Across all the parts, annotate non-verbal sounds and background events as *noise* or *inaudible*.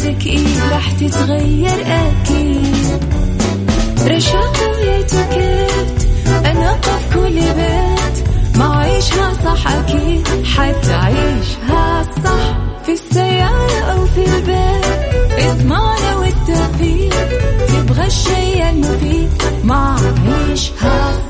وحياتك إيه راح تتغير أكيد؟ رشاق ويتوكيت أنا قف كل بيت ما عيشها صح أكيد حتعيشها صح في السيارة أو في البيت. اضمعنا والتوفيق تبغى الشيء المفيد ما عيشها صح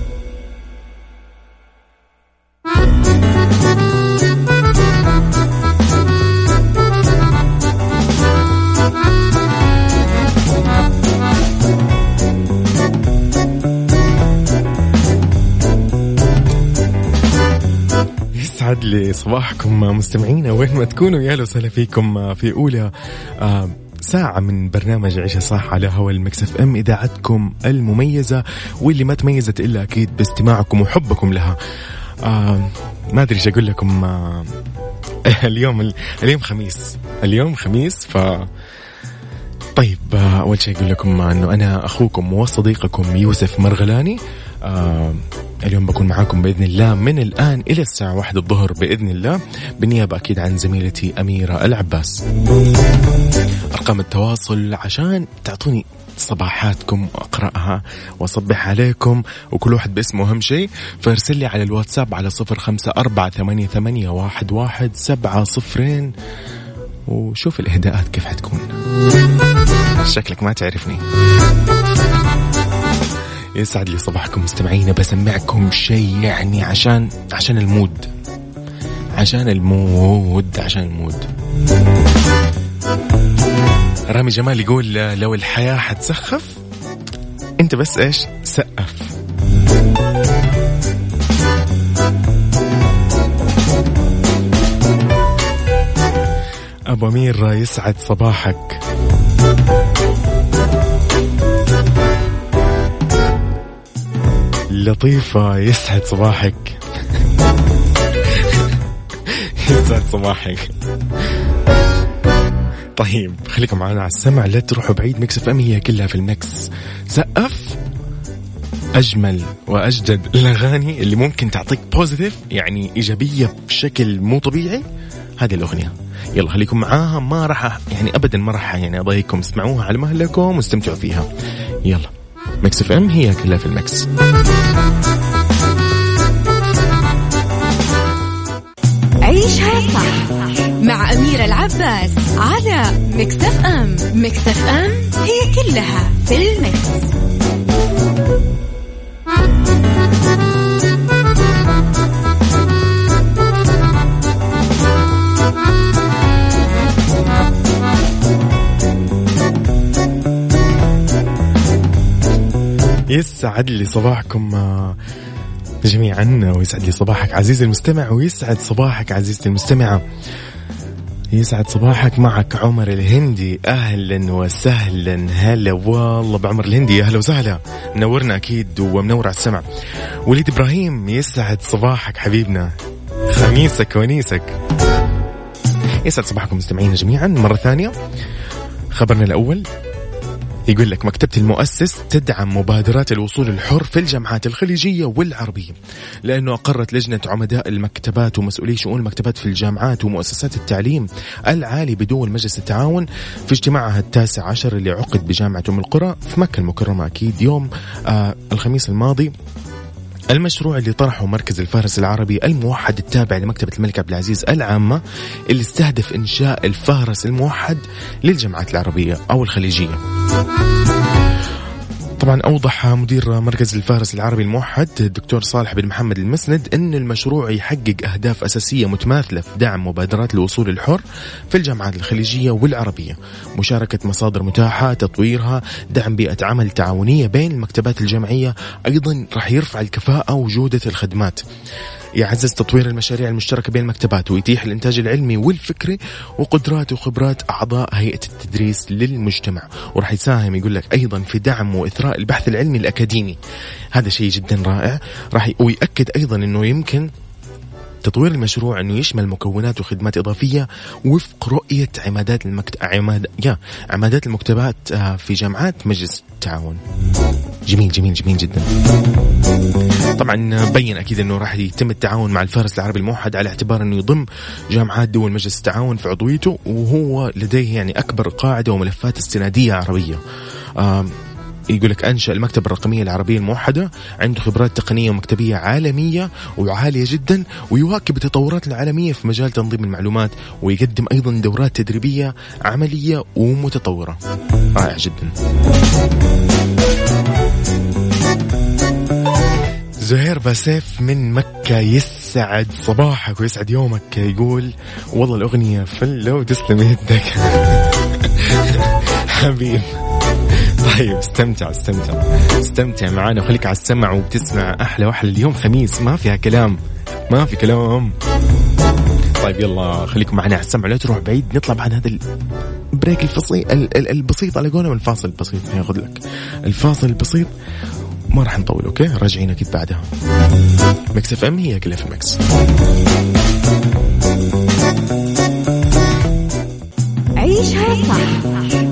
صباحكم مستمعينا. وين ما تكونوا يا وسهلا فيكم. في أولى آه، ساعة من برنامج عيشة صح على هوا المكس إف إم إذاعتكم المميزة واللي ما تميزت إلا أكيد باستماعكم وحبكم لها. آه ما أدري إيش أقول لكم آه *laughs* اليوم اليوم خميس. اليوم خميس ف طيب آه، أول شيء أقول لكم إنه أنا أخوكم وصديقكم يوسف مرغلاني. آه اليوم بكون معاكم بإذن الله من الآن إلى الساعة واحدة الظهر بإذن الله بالنيابه أكيد عن زميلتي أميرة العباس. أرقام التواصل عشان تعطوني صباحاتكم وأقرأها وأصبح عليكم وكل واحد باسمه أهم شيء. فارسل لي على الواتساب على صفر خمسة أربعة ثمانية, ثمانية واحد, واحد سبعة صفرين وشوف الإهداءات كيف حتكون. شكلك ما تعرفني. يسعد لي صباحكم مستمعين بسمعكم شيء يعني عشان عشان المود. عشان ال mood عشان ال mood. رامي جمال يقول لو الحياة حتسخف أنت بس إيش؟ سقف. أبو أمير يسعد صباحك. لطيفة يسعد صباحك. يسعد صباحك. طيب خليكم معنا على السمع لا تروحوا بعيد. Mix FM هي كلها في ال Mix سقف أجمل وأجدد الأغاني اللي ممكن تعطيك positive يعني إيجابية بشكل مو طبيعي. هذه الأغنية. يلا خليكم معاها. ما راح يعني ابدا ما راح يعني أضايقكم. اسمعوها على مهلكم واستمتعوا فيها. يلا. Mix FM هي كلها في ال Mix عيشها صح مع أميرة العباس على Mix FM Mix FM هي كلها في ال Mix. يسعد لي صباحكم آه، جميعا ويسعد لي صباحك عزيزي المستمع ويسعد صباحك عزيزتي المستمعة. يسعد صباحك معك عمر الهندي. أهلا وسهلا. هلا والله بعمر الهندي. أهلا وسهلا. منورنا أكيد ومنور على السمع. وليد إبراهيم يسعد صباحك حبيبنا. خميسك ونيسك. يسعد صباحكم مستمعينا جميعا. مرة ثانية خبرنا الأول. يقول لك مكتبة المؤسس تدعم مبادرات الوصول الحر في الجامعات الخليجية والعربية لأنه أقرت لجنة عمداء المكتبات ومسؤولي شؤون المكتبات في الجامعات ومؤسسات التعليم العالي بدول مجلس التعاون في اجتماعها التاسع عشر اللي عقد بجامعة أم القرى في مكة المكرمة أكيد يوم آه الخميس الماضي. المشروع اللي طرحه مركز الفهرس العربي الموحد التابع لمكتبة الملك عبد العزيز العامة اللي استهدف إنشاء الفهرس الموحد للجامعات العربية أو الخليجية. طبعا أوضح مدير مركز الفارس العربي الموحد الدكتور صالح بن محمد المسند أن المشروع يحقق أهداف أساسية متماثلة في دعم مبادرات الوصول الحر في الجامعات الخليجية والعربية. مشاركة مصادر متاحة تطويرها دعم بيئة عمل تعاونية بين المكتبات الجامعية أيضا راح يرفع الكفاءة وجودة الخدمات. يعزز تطوير المشاريع المشتركة بين المكتبات ويتيح الإنتاج العلمي والفكري وقدرات وخبرات أعضاء هيئة التدريس للمجتمع. وراح يساهم يقول لك أيضا في دعم وإثراء البحث العلمي الأكاديمي. هذا شيء جدا رائع. راح ويأكد أيضا أنه يمكن تطوير المشروع انه يشمل مكونات وخدمات إضافية وفق رؤية عمادات المكت... عماد... يا عمادات المكتبات آه، في جامعات مجلس التعاون. جميل جميل جميل جدا. طبعا بين أكيد أنه راح يتم التعاون مع الفارس العربي الموحد على اعتبار انه يضم جامعات دول مجلس التعاون في عضويته وهو لديه يعني أكبر قاعدة وملفات استنادية عربية. يقول لك أنشأ المكتبة الرقمية العربية الموحدة عنده خبرات تقنية ومكتبية عالمية وعالية جدا ويواكب التطورات العالمية في مجال تنظيم المعلومات ويقدم أيضا دورات تدريبية عملية ومتطورة. رائع جدا. زهير باسيف من مكة يسعد صباحك ويسعد يومك يقول والله الأغنية فلو تسلم يدك. *laughs* حبيب. طيب استمتع استمتع. استمتع معنا وخليك على السمع وبتسمع أحلى وأحلى. اليوم خميس ما فيها كلام ما في كلام. طيب يلا خليكم معنا على السمع لا تروح بعيد. نطلع بعد هذا ال break الفصي البسيط على قولهم الفاصل البسيط ياخذ لك. الفاصل البسيط ما راح نطول okay؟ راجعين أكيد بعدها. Mix FM هي كلها في ال Mix عيشها صح.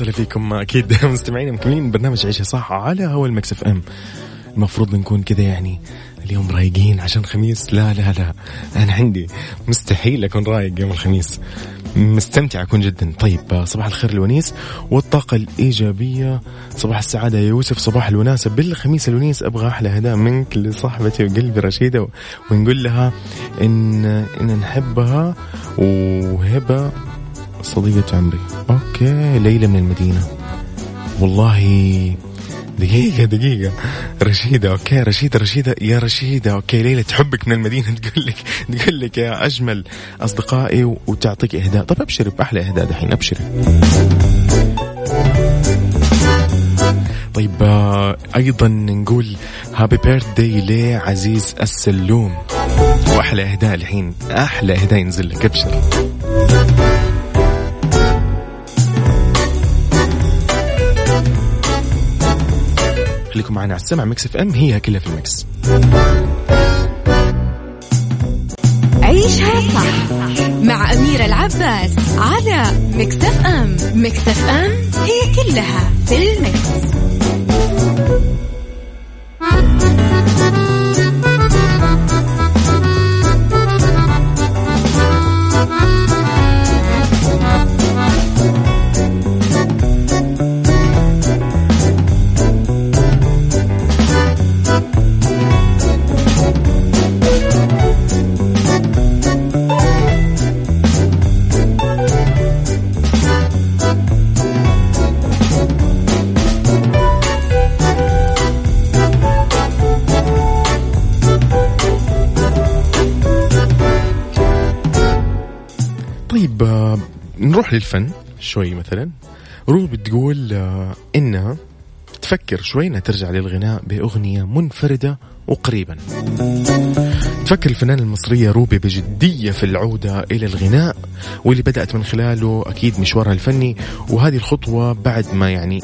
وسهلا فيكم أكيد *laughs* مستمعين مكملين برنامج عيشها صح على هوا ال Mix FM. المفروض نكون كذا يعني اليوم رايقين عشان خميس. لا لا لا أنا عندي مستحيل أكون رايق يوم الخميس. مستمتع أكون جدا. طيب صباح الخير الونيس والطاقة الإيجابية. صباح السعادة يا يوسف صباح الوناسة. بالخميس الونيس أبغى أحلى هداء منك لصاحبتي وقلبي رشيدة ونقول لها ان إن نحبها وهبة. صديقة عمري. okay ليلى من المدينة. والله دقيقة دقيقة. رشيدة okay رشيدة رشيدة. يا رشيدة okay ليلى تحبك من المدينة. *laughs* تقول لك تقول لك يا أجمل أصدقائي وتعطيك إهداء. طب ابشري بأحلى إهداء دحين ابشري طيب آه، أيضا نقول happy birthday لعزيز السلوم. وأحلى إهداء الحين. أحلى إهداء ينزل لك أبشر. خليكم معنا على السمع. ميكس إف إم هي كلها في الميكس. عيشها صح مع أميرة العباس على ميكس إف إم. ميكس إف إم هي كلها في الميكس. للفن شوي مثلا روبي بتقول آه، إنها تفكر شوي إنها ترجع للغناء بأغنية منفردة وقريبا. تفكر الفنانة المصرية روبي بجدية في العودة إلى الغناء واللي بدأت من خلاله أكيد مشوارها الفني وهذه الخطوة بعد ما يعني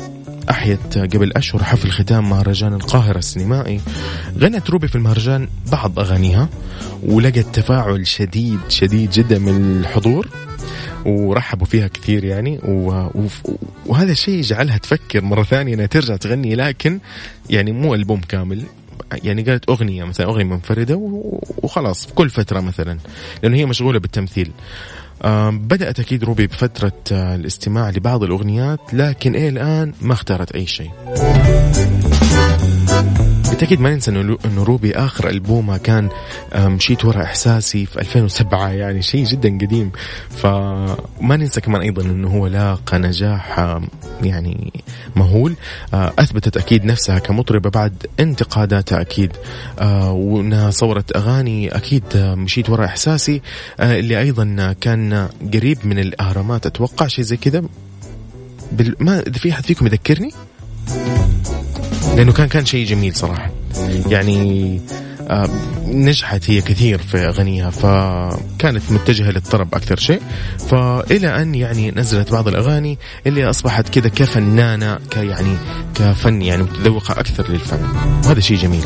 أحيت قبل أشهر حفل ختام مهرجان القاهرة السينمائي. غنت روبي في المهرجان بعض أغانيها ولقت تفاعل شديد شديد جدا من الحضور. ورحبوا فيها كثير يعني. وهذا الشيء جعلها تفكر مرة ثانية إنها ترجع تغني لكن يعني مو ألبوم كامل. يعني قالت أغنية مثلا أغنية منفردة وخلاص كل فترة مثلا لأنه هي مشغولة بالتمثيل. بدأت أكيد روبي بفترة آه، الاستماع لبعض الأغنيات لكن إيه الآن ما اختارت أي شيء. بالتأكيد ما ننسى إنه روبي آخر البومها كان مشيت ورا إحساسي في 2007 يعني شيء جدا قديم. فما ننسى كمان أيضا إنه هو لاقى نجاح يعني مهول. آه، أثبتت أكيد نفسها كمطربة بعد انتقاداتها أكيد. آه، وإنها صورت أغاني أكيد مشيت ورا إحساسي. آه، اللي أيضا كان قريب من الاهرامات أتوقع شيء زي كذا. بال... ما في أحد فيكم يذكرني؟ لأنه كان كان شيء جميل صراحة. يعني آه، نجحت هي كثير في أغانيها فكانت متجهة للطرب أكثر شيء. فإلى أن يعني نزلت بعض الأغاني اللي أصبحت كذا كفنانة كيعني كفن يعني متذوقة أكثر للفن. وهذا شيء جميل.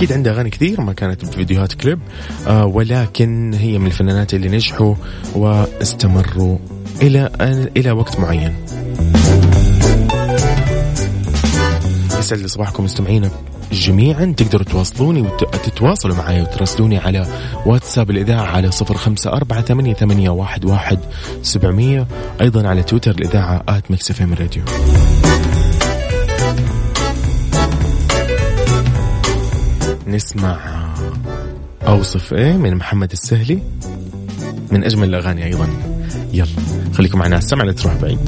أكيد عندها أغاني كثير ما كانت بفيديوهات كليب. آه ولكن هي من الفنانات اللي نجحوا واستمروا إلى إلى وقت معين. يسعد صباحكم مستمعينا جميعا. تقدروا تواصلوني وتتواصلوا معي وتراسلوني على واتساب الإذاعة على صفر خمسة أربعة ثمانية, ثمانية واحد, واحد سبعمية. أيضا على تويتر الإذاعة at ميكس راديو. نسمع أوصف إيه من محمد السهلي من أجمل الأغاني أيضا. يلا خليكم معنا السمع لا تروح بعيد.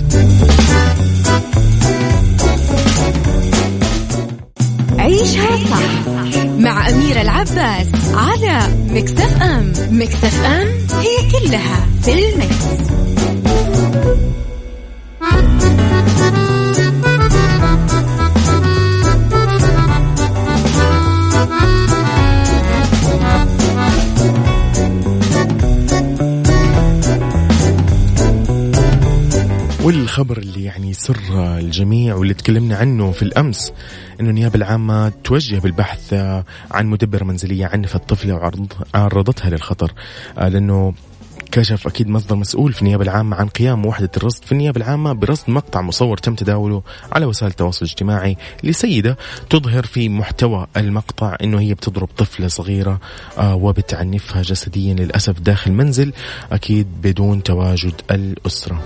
عيشها صح مع أميرة العباس على مكتف أم. مكتف أم هي كلها في المكس. يسر الجميع واللي تكلمنا عنه في الأمس أنه النيابة العامة توجه بالبحث عن مدبرة منزلية عنفت طفلة وعرضتها للخطر آه، لأنه كشف أكيد مصدر مسؤول في النيابة العامة عن قيام وحدة الرصد في النيابة العامة برصد مقطع مصور تم تداوله على وسائل التواصل الاجتماعي لسيدة تظهر في محتوى المقطع أنه هي بتضرب طفلة صغيرة آه، وبتعنفها جسديا للأسف داخل منزل أكيد بدون تواجد الأسرة.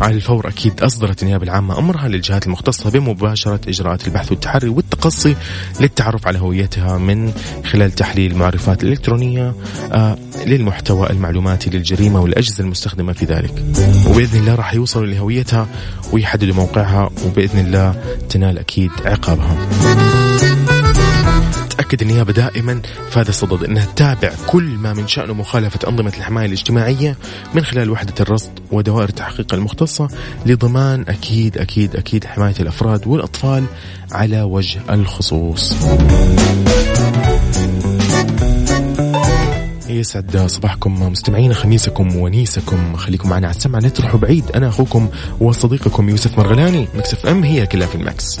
على الفور أكيد أصدرت النيابة العامة أمرها للجهات المختصة بمباشرة إجراءات البحث والتحري والتقصي للتعرف على هويتها من خلال تحليل المعرفات الإلكترونية آه للمحتوى المعلوماتي للجريمة والأجهزة المستخدمة في ذلك. وبإذن الله راح يوصلوا لهويتها ويحددوا موقعها وبإذن الله تنال أكيد عقابها. تأكد النيابة دائما في هذا الصدد أنها تتابع كل ما من شأنه مخالفة أنظمة الحماية الاجتماعية من خلال وحدة الرصد ودوائر التحقيق المختصة لضمان أكيد أكيد أكيد حماية الأفراد والأطفال على وجه الخصوص. يسعد صباحكم مستمعين خميسكم ونيسكم. خليكم معنا على السمع لا تروحوا بعيد. أنا أخوكم وصديقكم يوسف مرغلاني مكس إف أم هي كلها في المكس.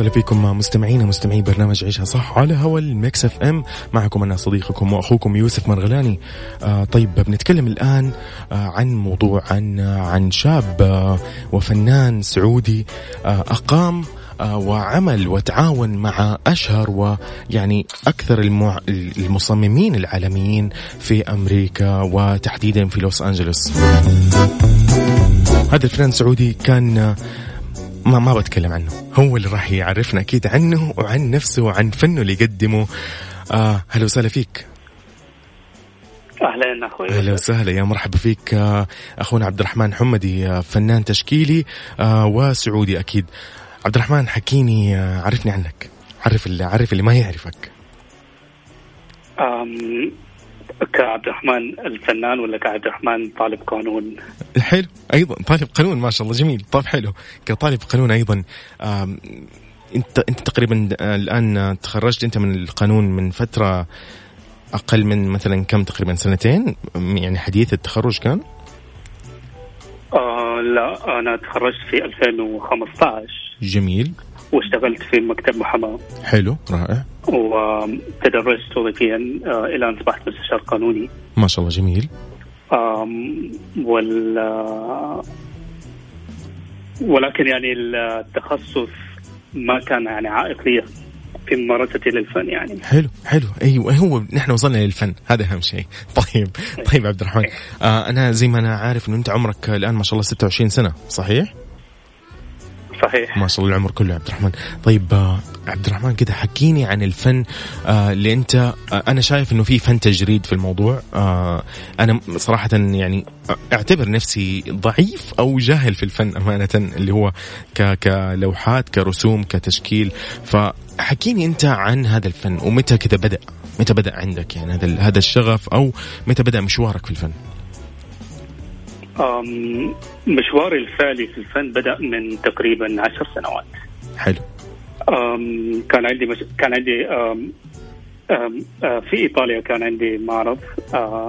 وسهلا فيكم مستمعينا مستمعي برنامج عيشها صح على هوا الميكس اف ام. معكم أنا صديقكم وأخوكم يوسف مرغلاني. آه طيب بنتكلم الآن آه عن موضوع عن آه عن شاب آه وفنان سعودي آه أقام آه وعمل وتعاون مع أشهر ويعني أكثر المع... المصممين العالميين في أمريكا وتحديدا في لوس أنجلوس. هذا الفنان السعودي كان آه ما ما بتكلم عنه. هو اللي راح يعرفنا أكيد عنه وعن نفسه وعن فنه اللي يقدمه. آه هلا وسهلا فيك. أهلا أخوي. أهلا وسهلا. يا مرحبا فيك آه أخونا عبد الرحمن حمدي آه فنان تشكيلي آه وسعودي أكيد. عبد الرحمن حكيني عرفني عنك. عرف اللي عرف اللي ما يعرفك. كعبد الرحمن الفنان ولا كعبد الرحمن طالب قانون؟ حلو. أيضا طالب قانون ما شاء الله جميل. طيب حلو. كطالب قانون أيضا أنت أنت تقريبا الآن تخرجت أنت من القانون من فترة أقل من مثلا كم تقريبا سنتين؟ يعني حديث التخرج كان؟ آه لا أنا تخرجت في 2015 جميل. واشتغلت في مكتب محاماة. حلو رائع. وتدرجت وظيفيا إلى ان اصبحت مستشار قانوني. ما شاء الله جميل. وال ولكن يعني التخصص ما كان يعني عائق لي في ممارستي للفن يعني. حلو حلو. أيوه هو نحن وصلنا للفن. هذا أهم شيء. *laughs* طيب طيب عبد الرحمن. آه أنا زي ما أنا عارف إنه أنت عمرك الآن ما شاء الله 26 سنة صحيح؟ صحيح. ما شاء الله العمر كله عبد الرحمن. طيب آه، عبد الرحمن كده حكيني عن الفن آه، اللي انت آه، أنا شايف إنه في فن تجريد في الموضوع. أنا صراحة يعني أعتبر نفسي ضعيف أو جاهل في الفن أمانة اللي هو كلوحات كرسوم كتشكيل. فحكيني أنت عن هذا الفن ومتى كده بدأ؟ متى بدأ عندك يعني هذا هذا الشغف أو متى بدأ مشوارك في الفن؟ مشواري الفعلي في الفن بدأ من تقريبا عشر سنوات. حلو. كان عندي مش... كان عندي آم، آه، في إيطاليا كان عندي معرض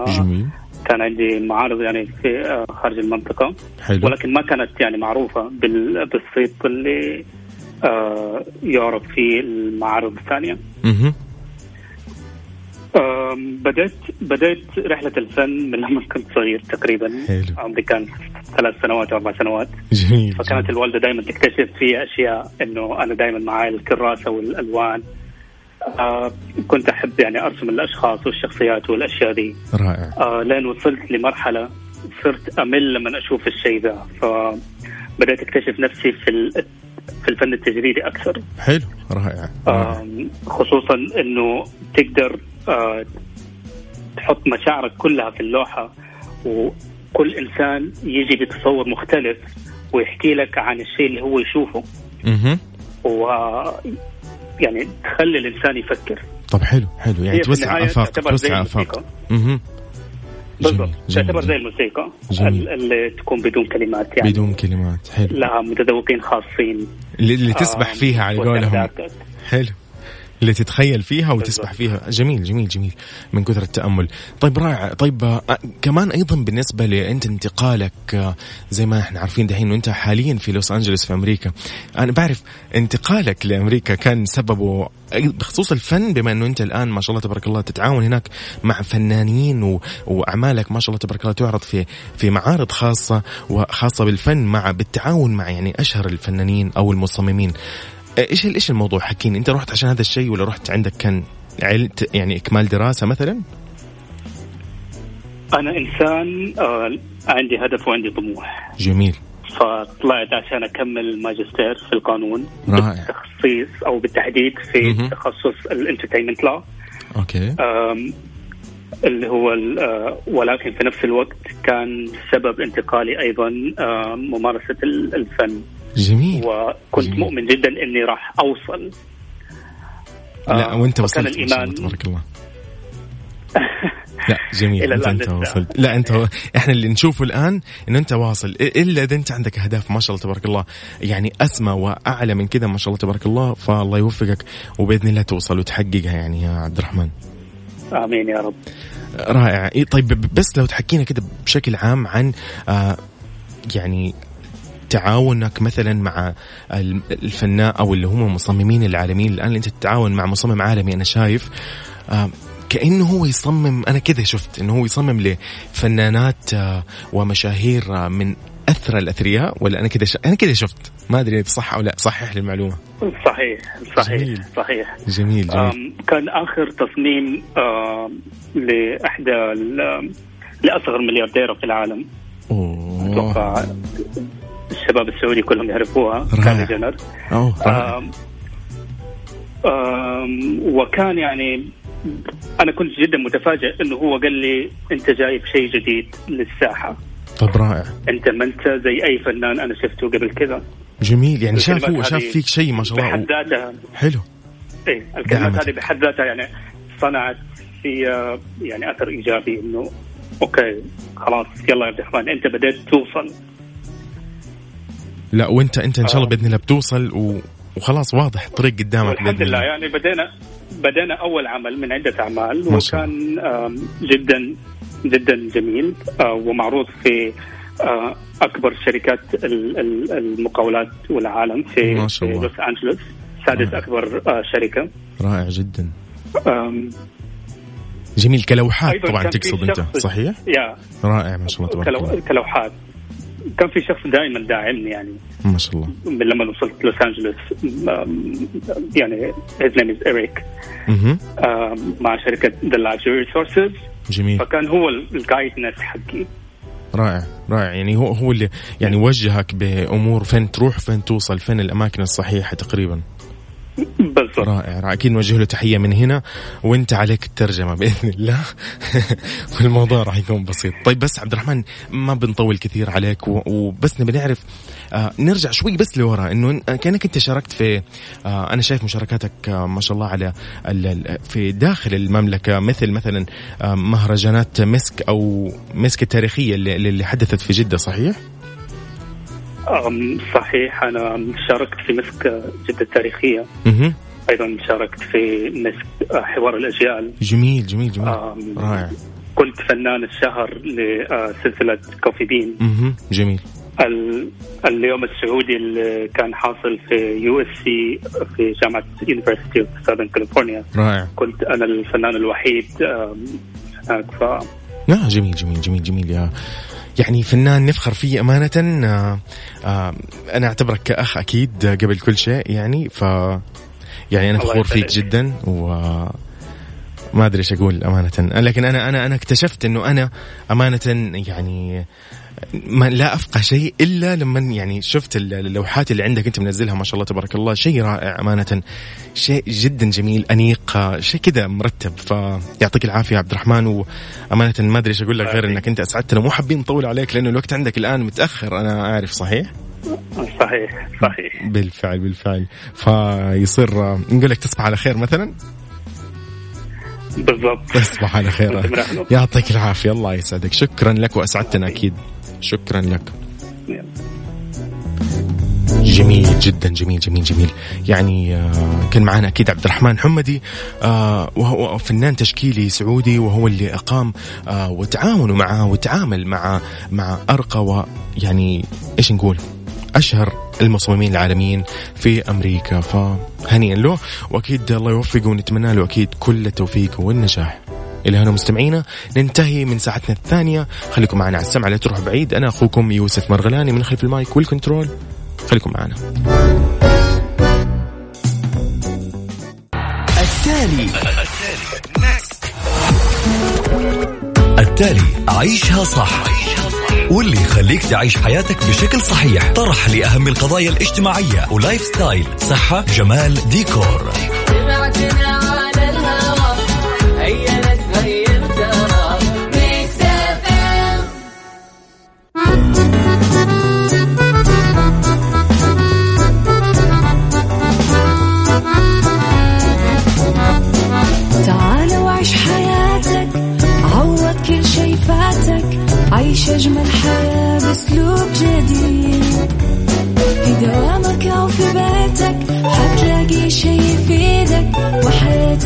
جميل. كان عندي معارض يعني في خارج المنطقة. حلو. ولكن ما كانت يعني معروفة بال... بالصيت اللي يعرف فيه المعارض الثانية. بدأت بدأت رحلة الفن من لما كنت صغير تقريبا. حلو. عمري كان ثلاث سنوات أو أربع سنوات. جميل فكانت الوالدة دائما تكتشف في أشياء إنه أنا دائما معي الكراسة والألوان. آه كنت أحب يعني أرسم الأشخاص والشخصيات والأشياء دي. رائع. آه لين وصلت لمرحلة صرت أمل لما أشوف الشيء ذا فبدات أكتشف نفسي في في الفن التجريدي أكثر. حلو رائع رائع. آم، خصوصا إنه تقدر آه، تحط مشاعرك كلها في اللوحة وكل إنسان يجي بتصور مختلف ويحكي لك عن الشيء اللي هو يشوفه. أها و يعني تخلي الإنسان يفكر. طب حلو حلو. يعني توسع زي توسع. أها بالضبط تعتبر. زي الموسيقى جميل. ال- اللي تكون بدون كلمات يعني. بدون كلمات. حلو. لها متذوقين خاصين. اللي, اللي تسبح آم، فيها على قولهم. حلو. اللي تتخيل فيها وتسبح فيها. جميل جميل جميل. من كثر التأمل. طيب رائع. طيب آه، كمان أيضا بالنسبة لأنت انتقالك آه، زي ما إحنا عارفين دحين أنت حاليا في لوس أنجلوس في أمريكا. أنا بعرف انتقالك لأمريكا كان سببه بخصوص الفن بما أنه أنت الآن ما شاء الله تبارك الله تتعاون هناك مع فنانين و... وأعمالك ما شاء الله تبارك الله تعرض في في معارض خاصة وخاصة بالفن مع بالتعاون مع يعني أشهر الفنانين أو المصممين. إيش إيش الموضوع؟ حكيني أنت رحت عشان هذا الشيء ولا رحت عندك كان يعني إكمال دراسة مثلا؟ أنا إنسان آه عندي هدف وعندي طموح. جميل. فطلعت عشان أكمل ماجستير في القانون رائع. بالتخصيص أو بالتحديد في. تخصص ال entertainment لا okay. اللي هو ال- ولكن في نفس الوقت كان سبب انتقالي أيضا ممارسة ال- الفن. جميل. وكنت جميل. مؤمن جدا إني راح أوصل. لا آه، وأنت وصلت ما شاء الله الإيمان- تبارك الله. *laughs* لا جميل. إلى أنت أنت. وصلت. لا أنت إحنا اللي نشوفه الآن إنه أنت واصل. إلا إذا أنت عندك أهداف ما شاء الله تبارك الله. يعني أسمى وأعلى من كذا ما شاء الله تبارك الله. فالله يوفقك وبإذن الله توصل وتحققها يعني يا عبد الرحمن. آمين يا رب. رائع. إيه طيب بس لو تحكينا كده بشكل عام عن آه يعني تعاونك مثلا مع الفنان أو اللي هم المصممين العالميين الآن أنت تتعاون مع مصمم عالمي أنا شايف آه كأنه هو يصمم أنا كذا شفت إنه هو يصمم لفنانات آه ومشاهير آه من اثرى الأثرياء ولا أنا كذا ش... أنا كذا شفت. ما أدري إذا صح أو لا صحح لي المعلومه صحيح صحيح جميل. صحيح. جميل جميل. كان آخر تصميم لإحدى لأصغر مليارديره في العالم. أوه. أتوقع الشباب السعودي كلهم يعرفوها. آم، آم، وكان يعني أنا كنت جدا متفاجئ إنه هو قال لي أنت جايب شيء جديد للساحة. طيب رائع. أنت ما أنت زي أي فنان أنا شفته قبل كذا. جميل. يعني شاف هو شاف فيك شيء ما شاء الله. بحد ذاتها. حلو. إيه الكلمات. هذه بحد ذاتها يعني صنعت في يعني أثر إيجابي إنه أوكي خلاص يلا يا عبد الرحمن أنت بديت توصل لا وانت انت إن شاء الله آه. بإذن الله بتوصل و... وخلاص واضح طريق قدامك والحمد بإذن لله. يعني بدينا بدينا أول عمل من عدة أعمال وكان جدا جدا جميل آه، ومعروض في آه، أكبر شركات ال- ال- المقاولات والعالم في ما شاء الله. لوس أنجلوس سادس آه. أكبر شركة رائع جدا جميل كلوحات طبعا تقصد أنت صحيح؟ يا رائع ما شاء الله تبارك الله كلوحات كان في شخص دائما داعمني يعني. ما شاء الله. من لما وصلت لوس أنجلوس يعني his name is Eric. أها آم، مع شركة The Luxury Resources. جميل. فكان هو الجايد نت حقي. رائع رائع. يعني هو هو اللي يعني وجهك بأمور فين تروح فين توصل فين الأماكن الصحيحة تقريبا؟ بالضبط رائع رائع. أكيد نوجه له تحية من هنا وأنت عليك الترجمة بإذن الله. *laughs* والموضوع راح يكون بسيط. طيب بس عبد الرحمن ما بنطول كثير عليك وبس نبي نعرف آه نرجع شوي بس لورا إنه كأنك أنت شاركت في آه أنا شايف مشاركاتك آه ما شاء الله على في داخل المملكة مثل مثلا آه مهرجانات مسك أو مسك التاريخية اللي, اللي حدثت في جدة صحيح؟ صحيح أنا شاركت في مسك جدة التاريخية أيضا شاركت في مسك حوار الأجيال. جميل جميل جميل. أم، رائع. كنت فنان الشهر لسلسلة كوفي بين. جميل. ال- اليوم السعودي اللي كان حاصل في USC في جامعة University of Southern California رائع. كنت أنا الفنان الوحيد هناك ف لا جميل جميل جميل جميل يا يعني فنان نفخر فيه أمانة آه آه أنا أعتبرك كأخ أكيد قبل كل شيء يعني ف يعني أنا فخور فيك. جدا و ما أدري إيش أقول أمانة لكن أنا أنا أنا اكتشفت إنه أنا أمانة يعني ما لا أفقه شيء إلا لما يعني شفت اللوحات اللي عندك أنت منزلها ما شاء الله تبارك الله. شيء رائع أمانة. شيء جدا جميل أنيق شيء كذا مرتب. فيعطيك العافية عبد الرحمن. وأمانة ما أدري إيش أقول لك غير إنك أنت أسعدتنا. مو حابين نطول عليك لأنه الوقت عندك الآن متأخر أنا أعرف صحيح؟ صحيح صحيح. بالفعل بالفعل. فيصير نقول لك تصبح على خير مثلا؟ بالضبط. تصبح على خير. *laughs* يعطيك العافية الله يسعدك. شكرا لك وأسعدتنا أكيد. شكرا لك. جميل جدا جميل جميل جميل. يعني آه، كان معنا أكيد عبد الرحمن حمدي آه، وهو فنان تشكيلي سعودي وهو اللي أقام آه، وتعاونوا معه وتعامل مع مع أرقى ويعني إيش نقول؟ أشهر المصممين العالميين في أمريكا. فهنيئا له وأكيد الله يوفقه ونتمنى له أكيد كل التوفيق والنجاح. إلى هنا مستمعينا. ننتهي من ساعتنا الثانية. خليكم معنا على السمع لا تروحوا بعيد. أنا أخوكم يوسف مرغلاني من خلف ال mic وال control. خليكم معنا. التالي. التالي عيشها صح. واللي يخليك تعيش حياتك بشكل صحيح. طرح لأهم القضايا الاجتماعية. و lifestyle صحة جمال ديكور.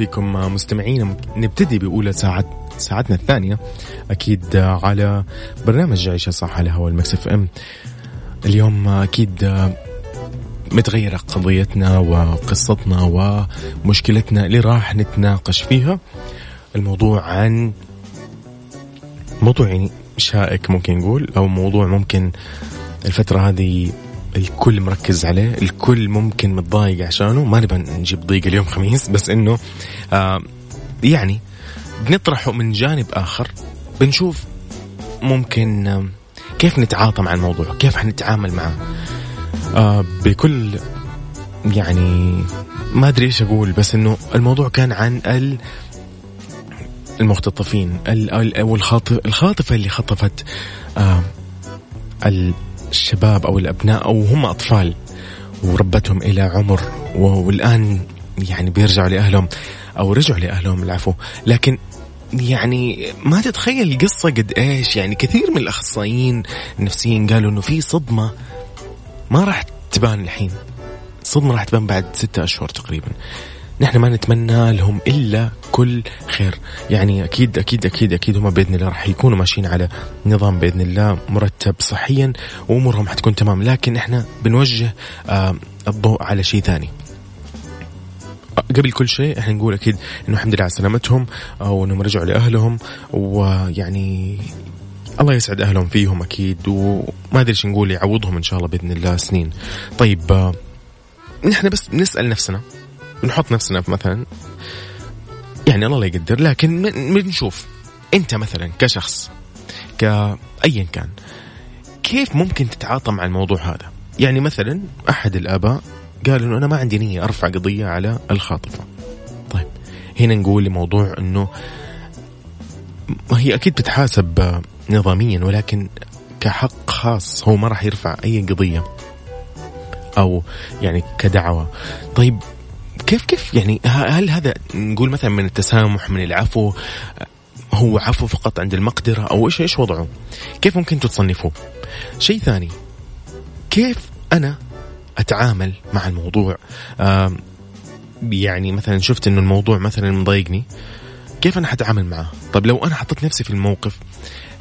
فيكم مستمعينا. نبتدي بأولى ساعة ساعتنا الثانية أكيد على برنامج عيشة صح على هوا المكسف إم. اليوم أكيد متغيرة قضيتنا وقصتنا ومشكلتنا اللي راح نتناقش فيها. الموضوع عن موضوع شائك ممكن نقول أو موضوع ممكن الفترة هذه الكل مركز عليه الكل ممكن متضايق عشانه. ما نبغى نجيب ضيق اليوم خميس بس إنه آه يعني بنطرحه من جانب آخر بنشوف ممكن آه كيف نتعاطى مع الموضوع كيف حنتعامل معه. آه بكل يعني ما أدري إيش أقول بس إنه الموضوع كان عن ال المختطفين أو الخاطفة اللي خطفت آه الشباب أو الأبناء أو هم أطفال وربتهم إلى عمر والآن يعني بيرجعوا لأهلهم أو رجعوا لأهلهم العفو. لكن يعني ما تتخيل القصة قد إيش؟ يعني كثير من الأخصائيين النفسيين قالوا إنه في صدمة ما راح تبان الحين. صدمة راح تبان بعد ستة أشهر تقريبا. نحن ما نتمنى لهم إلا كل خير. يعني أكيد أكيد أكيد أكيد هم بإذن الله راح يكونوا ماشيين على نظام بإذن الله مرتب صحيا وأمورهم حتكون تمام. لكن إحنا بنوجه آه الضوء على شيء ثاني. قبل كل شيء إحنا نقول أكيد إنه الحمد لله على سلامتهم وإنهم رجعوا لأهلهم ويعني الله يسعد أهلهم فيهم أكيد وما أدري إيش نقول يعوضهم إن شاء الله بإذن الله سنين. طيب آه، نحن بس نسأل نفسنا نحط نفسنا في مثلا يعني الله لا يقدر لكن بنشوف أنت مثلا كشخص كأيا كان كيف ممكن تتعاطى مع الموضوع هذا؟ يعني مثلا أحد الآباء قال إنه أنا ما عندي نية أرفع قضية على الخاطفة. طيب هنا نقول لموضوع إنه هي أكيد بتحاسب نظاميا ولكن كحق خاص هو ما راح يرفع أي قضية أو يعني كدعوة. طيب كيف كيف يعني هل هذا نقول مثلا من التسامح من العفو هو عفو فقط عند المقدرة أو إيش إيش وضعه؟ كيف ممكن تصنفوه شيء ثاني كيف أنا أتعامل مع الموضوع؟ يعني مثلا شفت إنه الموضوع مثلا مضايقني كيف أنا حتعامل معه؟ طب لو أنا حطيت نفسي في الموقف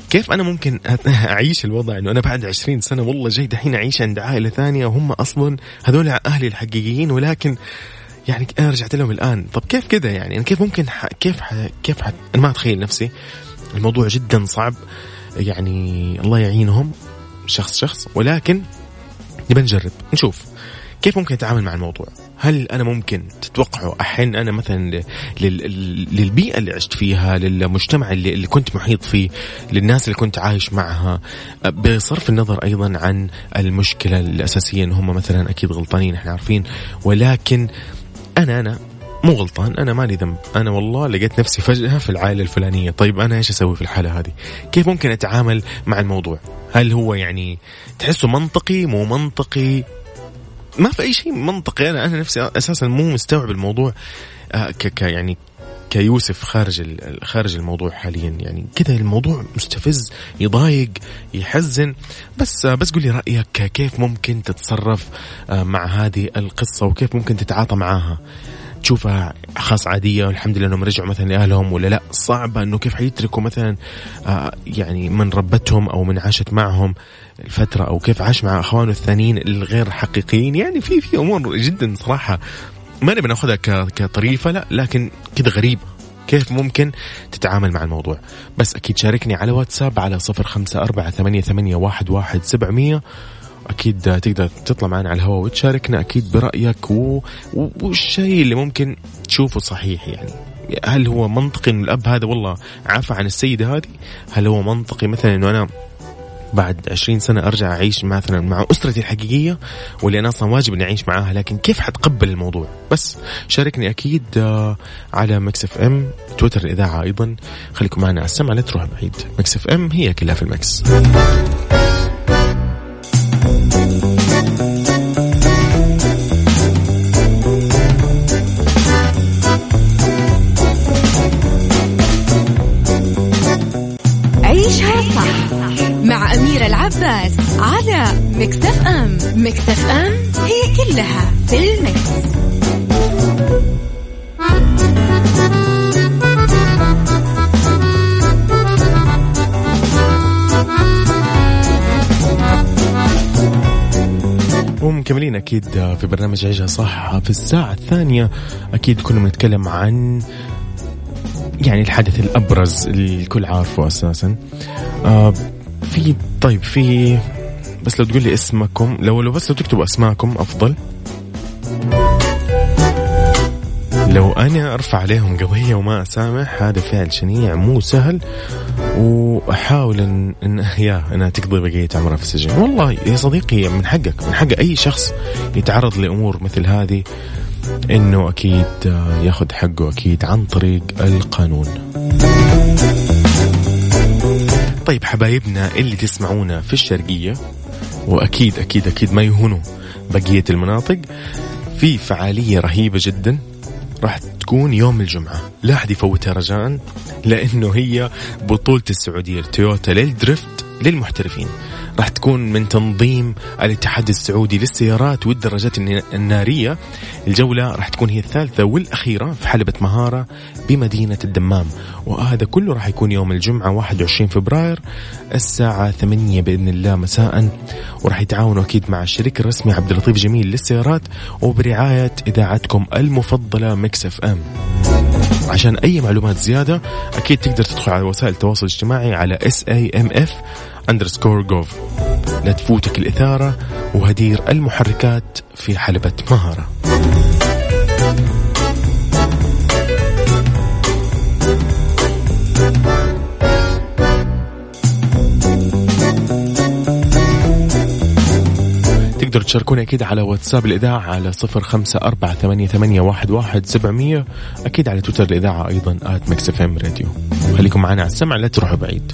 كيف أنا ممكن *laughs* أعيش الوضع إنه أنا بعد عشرين سنة والله جاي دحين أعيش عند عائلة ثانية وهم أصلا هذول أهلي الحقيقيين ولكن يعني أنا رجعت لهم الآن. طب كيف كذا يعني؟ أنا كيف ممكن ح... كيف ح... كيف ح... أنا ما أتخيل نفسي. الموضوع جدا صعب. يعني الله يعينهم. شخص شخص. ولكن نبى نجرب. نشوف كيف ممكن اتعامل مع الموضوع؟ هل أنا ممكن تتوقعوا أحن أنا مثلا للبيئة اللي عشت فيها، للمجتمع اللي, اللي كنت محيط فيه، للناس اللي كنت عايش معها، بصرف النظر أيضا عن المشكلة الأساسية إن هم مثلا أكيد غلطانين إحنا عارفين، ولكن أنا أنا مو غلطان. أنا مالي ذنب. أنا والله لقيت نفسي فجأة في العائلة الفلانية. طيب أنا إيش أسوي في الحالة هذه؟ كيف ممكن أتعامل مع الموضوع؟ هل هو يعني تحسه منطقي؟ مو منطقي؟ ما في أي شيء منطقي. أنا أنا نفسي أساسا مو مستوعب الموضوع. آه ك يعني كيوسف خارج خارج الموضوع حاليا. يعني كذا الموضوع مستفز يضايق يحزن. بس بس قول لي رأيك كيف ممكن تتصرف آه، مع هذه القصة؟ وكيف ممكن تتعاطى معاها تشوفها خاص عادية والحمد لله إنهم رجعوا مثلا لأهلهم ولا لأ؟ صعبة إنه كيف حيتركوا مثلا آه، يعني من ربتهم أو من عاشت معهم الفترة أو كيف عاش مع أخوانه الثانيين الغير حقيقيين؟ يعني في في أمور جدا صراحة ما نبي ناخذها كطريفة لا لكن كذا غريبه كيف ممكن تتعامل مع الموضوع. بس أكيد شاركني على واتساب على صفر خمسة أربعة ثمانية, ثمانية واحد, واحد سبعمية. أكيد تقدر تطلع معنا على الهواء وتشاركنا أكيد برأيك و... والشيء اللي ممكن تشوفه صحيح يعني. هل هو منطقي إن الأب هذا والله عفى عن السيدة هذه؟ هل هو منطقي مثلا إنه أنا بعد 20 سنة أرجع أعيش مثلا مع أسرتي الحقيقية واللي أنا أصلا واجب إني أعيش معاها لكن كيف حتقبل الموضوع؟ بس شاركني أكيد آه، على مكس إف إم تويتر الإذاعة أيضا. خليكم معنا على السمع لا تروح بعيد. مكس إف إم هي كلها في المكس العباس على مكس إف أم. مكس إف أم هي كلها في المكس. ومكملين أكيد في برنامج عيشها صح في الساعة الثانية. أكيد كنا بنتكلم عن يعني الحدث الأبرز اللي الكل عارفه أساسا. آه في طيب في بس لو تقول لي اسمكم لو لو بس لو تكتبوا أسماءكم أفضل. لو أنا أرفع عليهم قضية وما أسامح هذا فعل شنيع مو سهل. وأحاول ان, إن يا انها تقضي بقية عمرها في السجن. والله يا صديقي من حقك من حق أي شخص يتعرض لأمور مثل هذه إنه أكيد ياخذ حقه أكيد عن طريق القانون. طيب حبايبنا اللي تسمعونا في الشرقية وأكيد أكيد أكيد ما يهونوا بقية المناطق في فعالية رهيبة جدا راح تكون يوم الجمعة. لا أحد يفوتها رجاء لأنه هي بطولة السعودية تويوتا للدريفت للمحترفين. راح تكون من تنظيم الاتحاد السعودي للسيارات والدراجات النارية. الجولة راح تكون هي الثالثة والأخيرة في حلبة مهارة بمدينة الدمام. وهذا كله راح يكون يوم الجمعة 21 فبراير الساعة 8 بإذن الله مساء. وراح يتعاونوا أكيد مع الشريك الرسمي عبد اللطيف جميل للسيارات وبرعاية إذاعتكم المفضلة مكس اف ام. عشان أي معلومات زيادة أكيد تقدر تدخل على وسائل التواصل الاجتماعي على اف underscore جوف لا تفوتك الإثارة وهدير المحركات في حلبة مهارة. تقدروا تشاركوني أكيد على واتساب الإذاعة على صفر خمسة أربعة ثمانية, ثمانية واحد, واحد سبعمية. أكيد على تويتر الإذاعة أيضا at ام راديو خليكم معنا على السمع لا تروحوا بعيد.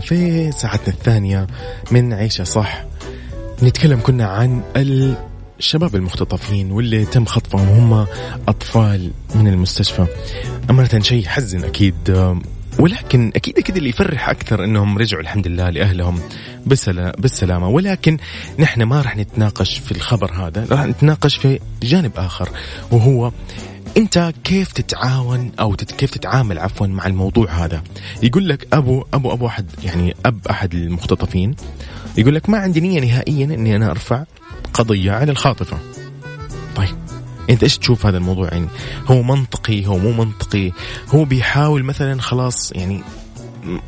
في ساعتنا الثانية من عيشة صح. نتكلم كنا عن الشباب المختطفين واللي تم خطفهم هم أطفال من المستشفى. أمانة شيء حزن أكيد ولكن أكيد أكيد اللي يفرح أكثر أنهم رجعوا الحمد لله لأهلهم بالسلامة. ولكن نحن ما راح نتناقش في الخبر هذا راح نتناقش في جانب آخر وهو انت كيف تتعاون أو كيف تتعامل عفوا مع الموضوع هذا؟ يقول لك ابو ابو أبو أحد يعني أب أحد المختطفين يقول لك ما عندي نية نهائيا إني أنا أرفع قضية على الخاطفة. طيب أنت إيش تشوف هذا الموضوع؟ يعني هو منطقي هو مو منطقي؟ هو بيحاول مثلا خلاص يعني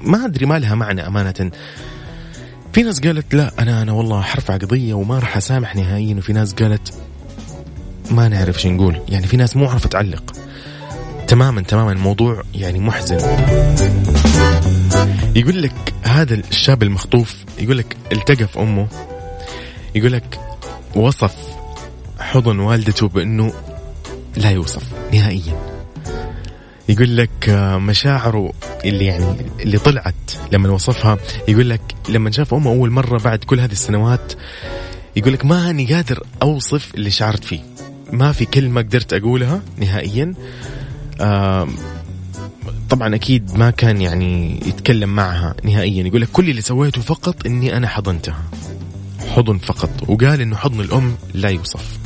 ما أدري ما لها معنى أمانة. في ناس قالت لا أنا أنا والله حرفع قضية وما راح أسامح نهائيا وفي ناس قالت ما نعرف شو نقول. يعني في ناس مو عارفة تعلق. تماما تماما الموضوع يعني محزن. يقول لك هذا الشاب المخطوف يقول لك التقى في أمه. يقول لك وصف حضن والدته بأنه لا يوصف نهائيا. يقول لك آه، مشاعره اللي يعني اللي طلعت لما وصفها. يقول لك لما شاف أمه أول مرة بعد كل هذه السنوات يقول لك ما اني قادر أوصف اللي شعرت فيه. ما في كلمة قدرت أقولها نهائيا. طبعا أكيد ما كان يعني يتكلم معها نهائيا. يقول لك كل اللي سويته فقط إني أنا حضنتها. حضن فقط. وقال إنه حضن الأم لا يوصف.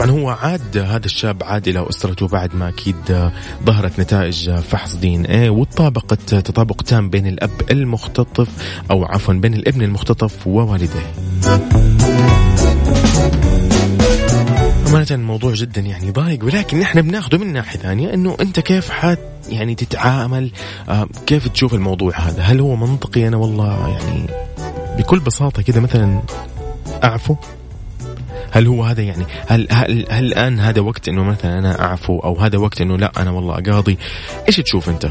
طبعا هو عاد هذا الشاب عاد إلى أسرته بعد ما أكيد ظهرت نتائج فحص دي إن إيه وطابقت تطابق تام بين الأب المختطف أو عفوا بين الابن المختطف ووالديه. أمانة الموضوع جدا يعني ضايق ولكن نحن بناخذه من ناحية ثانية إنه أنت كيف حات يعني تتعامل؟ آه كيف تشوف الموضوع هذا؟ هل هو منطقي؟ أنا والله يعني بكل بساطة كذا مثلا أعفو؟ هل هو هذا يعني هل هل هل الآن هذا وقت إنه مثلا أنا أعفو أو هذا وقت إنه لا أنا والله أقاضي إيش تشوف أنت؟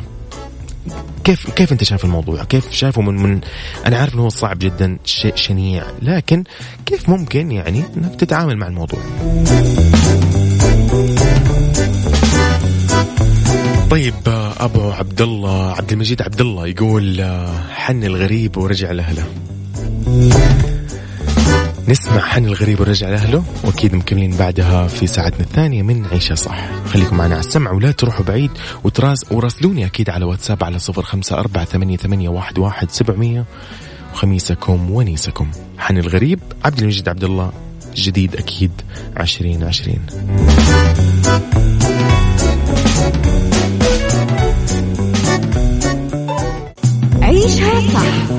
كيف كيف أنت شايف الموضوع؟ كيف شايفه من من أنا عارف إنه هو صعب جدا شيء شنيع لكن كيف ممكن يعني إنك تتعامل مع الموضوع؟ طيب أبو عبد الله عبد المجيد عبد الله يقول حن الغريب ورجع لأهله نسمع حن الغريب ورجع لأهله وأكيد مكملين بعدها في ساعتنا الثانية من عيشة صح. خليكم معنا على السمع ولا تروحوا بعيد وتراس وراسلوني أكيد على واتساب على صفر خمسة أربعة ثمانية, ثمانية واحد, واحد سبعمية. وخميسكم ونيسكم. حن الغريب عبد المجيد عبد الله جديد أكيد عشرين عشرين. عيشها صح.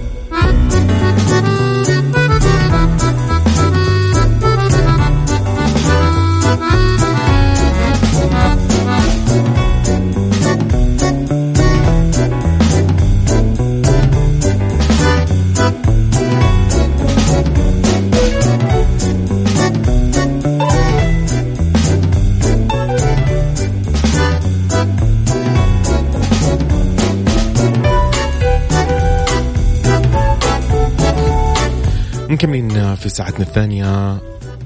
ساعتنا الثانية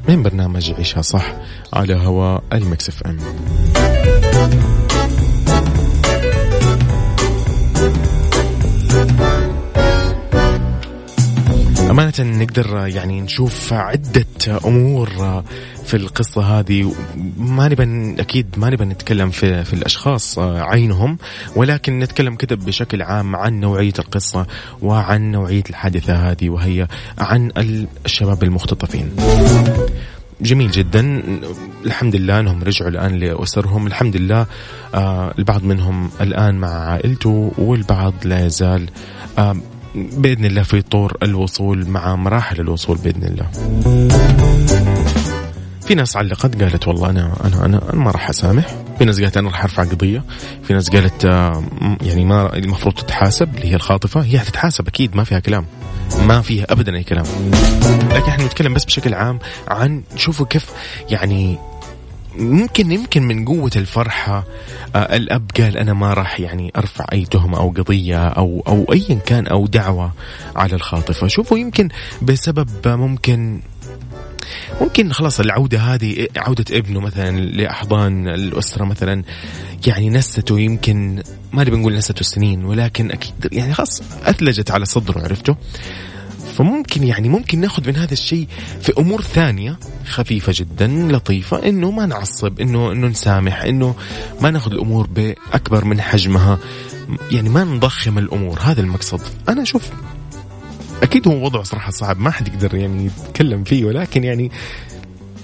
من برنامج عيشها صح على هواء المكسف ام. نقدر يعني نشوف عدة أمور في القصة هذه. ما نبى أكيد ما نبى نتكلم في, في الأشخاص عينهم ولكن نتكلم كذا بشكل عام عن نوعية القصة وعن نوعية الحادثة هذه وهي عن الشباب المختطفين. جميل جدا. الحمد لله أنهم رجعوا الآن لأسرهم. الحمد لله آه البعض منهم الآن مع عائلته والبعض لا يزال آه بإذن الله في طور الوصول مع مراحل الوصول بإذن الله. في ناس علقت قالت والله أنا أنا أنا, أنا ما راح أسامح، في ناس قالت أنا راح أرفع قضية، في ناس قالت آه، يعني ما المفروض تتحاسب اللي هي الخاطفة، هي حتتحاسب أكيد ما فيها كلام. ما فيها ابدا أي كلام. لكن إحنا نتكلم بس بشكل عام عن شوفوا كيف يعني ممكن يمكن من قوة الفرحة آه الأب قال أنا ما راح يعني أرفع أي تهمة أو قضية أو أو أيا كان أو دعوة على الخاطفة شوفوا يمكن بسبب ممكن ممكن خلاص العودة هذه عودة ابنه مثلا لأحضان الأسرة مثلا يعني نسته يمكن ما نبي نقول نسته سنين ولكن أكيد يعني خلاص أثلجت على صدره عرفته؟ فممكن يعني ممكن ناخذ من هذا الشيء في أمور ثانية خفيفة جدا لطيفة إنه ما نعصب إنه إنه نسامح إنه ما ناخذ الأمور بأكبر من حجمها. يعني ما نضخم الأمور هذا المقصد. أنا أشوف أكيد هو وضع صراحة صعب ما حد يقدر يعني يتكلم فيه ولكن يعني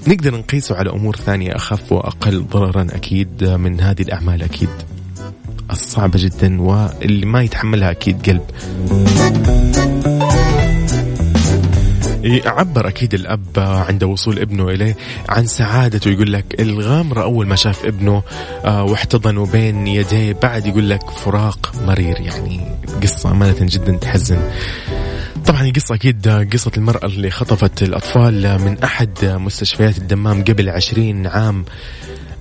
نقدر نقيسه على أمور ثانية أخف وأقل ضررا أكيد من هذه الأعمال أكيد. الصعبة جدا واللي ما يتحملها أكيد قلب. عبر أكيد الأب عند وصول ابنه إليه عن سعادته. يقول لك الغامرة أول ما شاف ابنه آه، واحتضنوا بين يديه. بعد يقول لك فراق مرير يعني قصة أمانة جدا تحزن. طبعا القصة أكيد قصة المرأة اللي خطفت الأطفال من أحد مستشفيات الدمام قبل عشرين عام.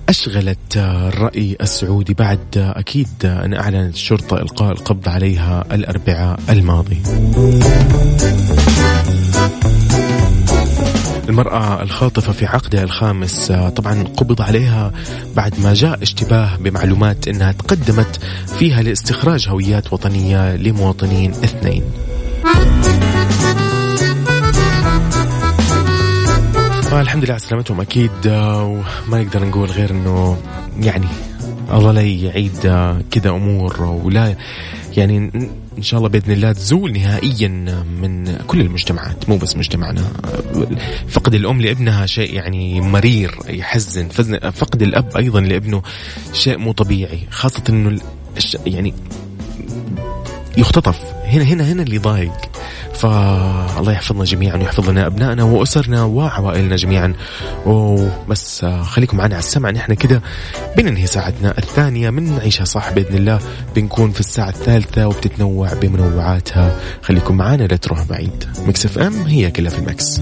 أشغلت الرأي السعودي بعد أكيد أن أعلنت الشرطة إلقاء القبض عليها الأربعاء الماضي. المرأة الخاطفة في عقدها الخامس طبعا قبض عليها بعد ما جاء اشتباه بمعلومات إنها تقدمت فيها لاستخراج هويات وطنية لمواطنين اثنين. الحمد لله على سلامتهم أكيد وما نقدر نقول غير إنه يعني الله لا يعيد كذا أمور ولا يعني إن شاء الله بإذن الله تزول نهائيا من كل المجتمعات مو بس مجتمعنا. فقد الأم لابنها شيء يعني مرير يحزن. فقد الأب أيضا لابنه شيء مو طبيعي خاصة إنه يعني يختطف. هنا هنا هنا اللي ضايق. فالله يحفظنا جميعا ويحفظ لنا أبنائنا وأسرنا وعوائلنا جميعا. وبس خليكم معنا على السمع. نحن كده بننهي ساعتنا الثانية من نعيشها صح بإذن الله. بنكون في الساعة الثالثة وبتتنوع بمنوعاتها. خليكم معنا لا تروح بعيد. مكس إف إم هي كلها في المكس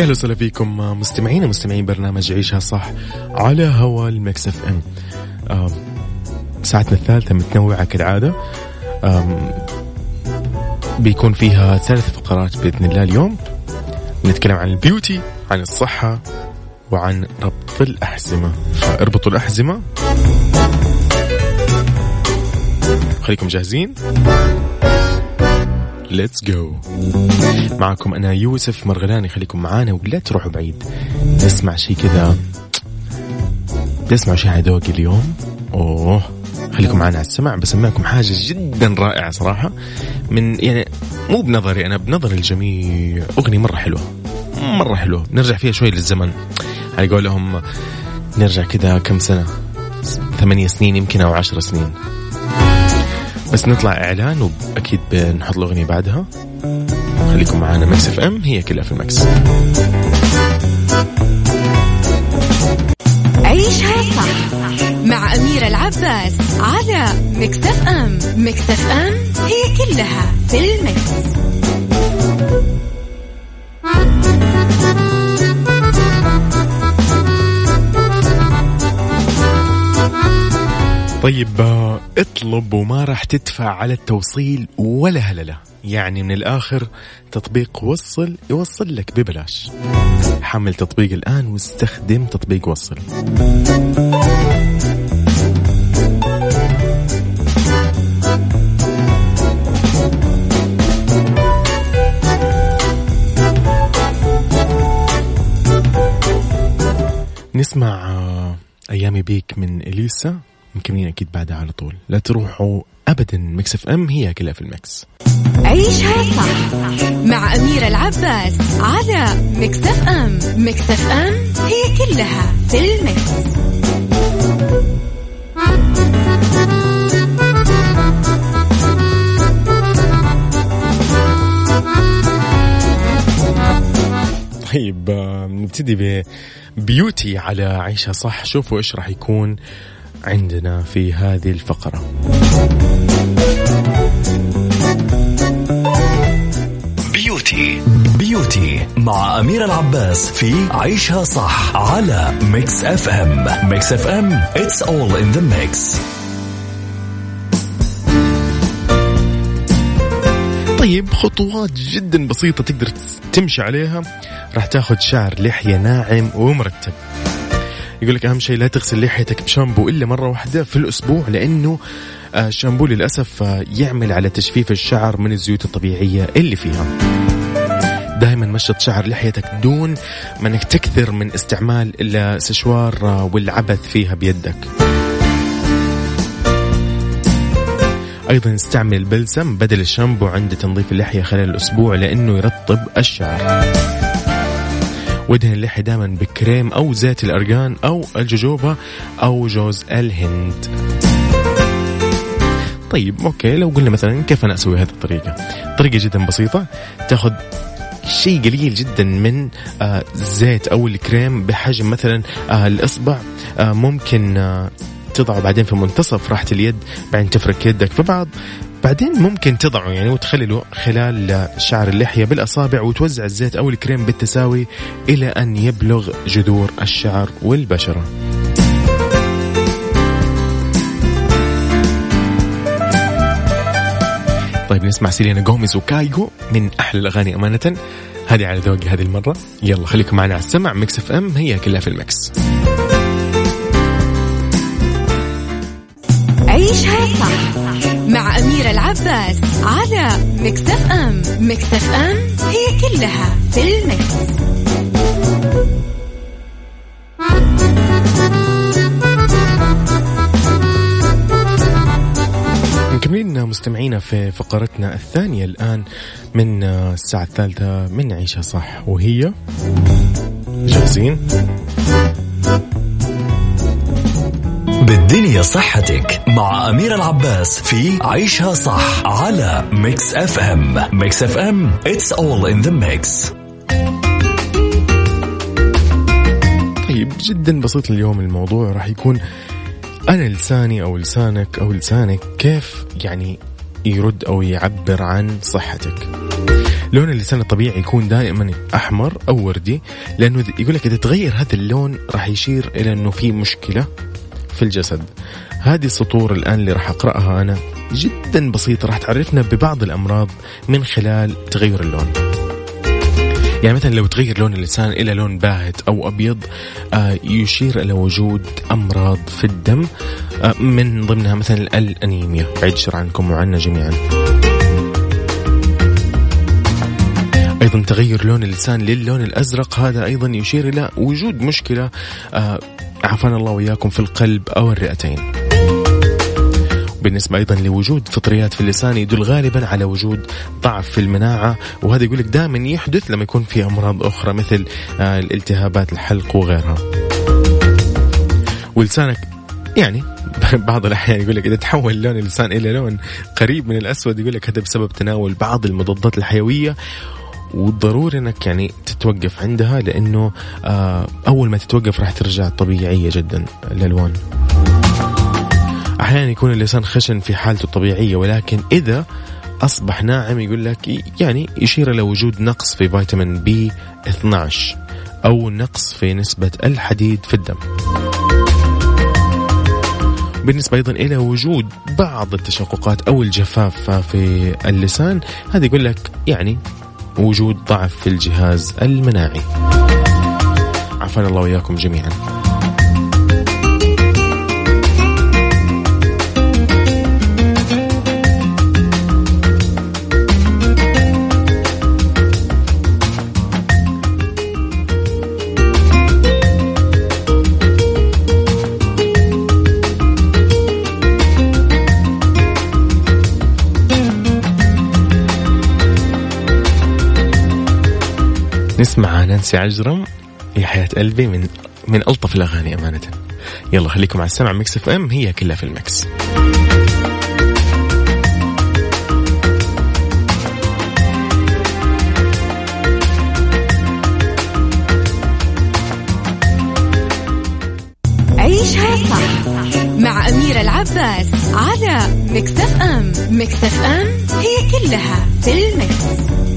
أهلا وسهلا فيكم مستمعين ومستمعين برنامج عيشها صح على هوا ال Mix FM. ساعتنا الثالثة متنوعة كالعادة. بيكون فيها ثلاث فقرات بإذن الله اليوم. نتكلم عن ال beauty عن الصحة وعن ربط الأحزمة. فاربطوا الأحزمة. خليكم جاهزين. ليتس جو معكم أنا يوسف مرغلاني خليكم معانا ولا تروحوا بعيد. نسمع شيء كذا. تسمعوا شيء على اليوم. أوه خليكم معنا على السمع بسمعكم حاجة جدا رائعة صراحة. من يعني مو بنظري أنا بنظر الجميع أغنية مرة حلوة مرة حلوة. نرجع فيها شوي للزمن. على قولهم نرجع كذا كم سنة؟ ثمانية سنين يمكن أو عشر سنين. بس نطلع إعلان وأكيد بنحط الاغنيه بعدها. خليكم معنا Mix FM هي كلها في ال mix عيشها صح مع أميرة العباس على Mix FM. Mix FM هي كلها في ال mix. طيب آه، اطلب وما راح تدفع على التوصيل ولا هللة. يعني من الآخر تطبيق وصل يوصل لك ببلاش. حمل تطبيق الآن واستخدم تطبيق وصل. نسمع آه، أيامي بيك من إليسا. مكملين أكيد بعدها على طول. لا تروحوا ابدا. Mix FM هي كلها في ال mix عيشها صح مع أميرة العباس على Mix FM. Mix FM هي كلها في ال mix. طيب آه، نبتدي ب beauty على عيشها صح. شوفوا إيش راح يكون. عندنا في هذه الفقرة. beauty beauty مع أميرة العباس في عيشها صح على Mix FM Mix FM it's all in the mix. طيب خطوات جدا بسيطة تقدر تمشي عليها. راح تاخذ شعر لحية ناعم ومرتب. يقول لك أهم شيء لا تغسل لحيتك بشامبو إلا مرة واحدة في الأسبوع لأنه آه، الشامبو للأسف آه، يعمل على تجفيف الشعر من الزيوت الطبيعية اللي فيها. دائما مشط شعر لحيتك دون ما إنك تكثر من استعمال السشوار آه، والعبث فيها بيدك. أيضا استعمل البلسم بدل الشامبو عند تنظيف اللحية خلال الأسبوع لأنه يرطب الشعر. وادهن اللحية دائما بكريم أو زيت الأرجان أو الجوجوبا أو جوز الهند. طيب أوكي لو قلنا مثلا كيف أنا أسوي هذه الطريقة؟ طريقة جدا بسيطة تأخذ شيء قليل جدا من آه زيت أو الكريم بحجم مثلا آه الإصبع آه ممكن آه تضعه بعدين في منتصف راحة اليد بعدين تفرك يدك في بعض. بعدين ممكن تضعه يعني وتخلله خلال شعر اللحية بالأصابع وتوزع الزيت أو الكريم بالتساوي إلى أن يبلغ جذور الشعر والبشرة. طيب نسمع سيلينا جوميز وكايجو من أحلى الأغاني أمانة. هذه على ذوقي هذه المرة. يلا خليكم معنا على السمع. Mix FM هي كلها في ال mix عيشها صح. مع أميرة العباس على Mix FM Mix FM هي كلها في ال mix. مكملين مستمعينا في فقرتنا الثانية الآن من الساعة الثالثة من عيشها صح وهي جاهزين؟ بالدنيا صحتك مع أميرة العباس في عيشها صح على Mix FM Mix FM it's all in the mix. طيب جدا بسيط اليوم الموضوع راح يكون أنا لساني أو لسانك أو لسانك كيف يعني يرد أو يعبر عن صحتك؟ لون اللسان الطبيعي يكون دائما أحمر أو وردي لأنه يقول لك إذا تغير هذا اللون راح يشير إلى إنه في مشكلة. في الجسد. هذه السطور الآن اللي راح أقرأها أنا جدا بسيطة راح تعرفنا ببعض الأمراض من خلال تغير اللون. يعني مثلا لو تغير لون اللسان إلى لون باهت أو أبيض آه يشير إلى وجود أمراض في الدم آه من ضمنها مثلا الأنيميا. بعيد شر عنكم وعنا جميعا. أيضا تغير لون اللسان للون الأزرق. هذا أيضا يشير إلى وجود مشكلة آه عافانا الله وإياكم في القلب أو الرئتين. بالنسبة أيضا لوجود فطريات في اللسان يدل غالبا على وجود ضعف في المناعة وهذا يقول لك دائما يحدث لما يكون في أمراض أخرى مثل آه، الالتهابات الحلق وغيرها. ولسانك يعني *laughs* بعض الأحيان يقول لك إذا تحول لون اللسان إلى لون قريب من الأسود يقول لك هذا بسبب تناول بعض المضادات الحيوية وضروري إنك يعني تتوقف عندها لأنه آه، أول ما تتوقف راح ترجع طبيعية جدا الالوان. أحيانا يكون اللسان خشن في حالته الطبيعية ولكن إذا أصبح ناعم يقول لك يعني يشير إلى وجود نقص في فيتامين بي 12 أو نقص في نسبة الحديد في الدم. بالنسبة أيضا إلى وجود بعض التشققات أو الجفاف في اللسان هذا يقول لك يعني وجود ضعف في الجهاز المناعي. عافانا الله وإياكم جميعا. نسمع نانسي عجرم. يا حياة قلبي من من ألطف الأغاني أمانة. يلا خليكم على السمع. Mix FM هي كلها في ال mix عيشها صح مع أميرة العباس على Mix FM. Mix FM هي كلها في المكس.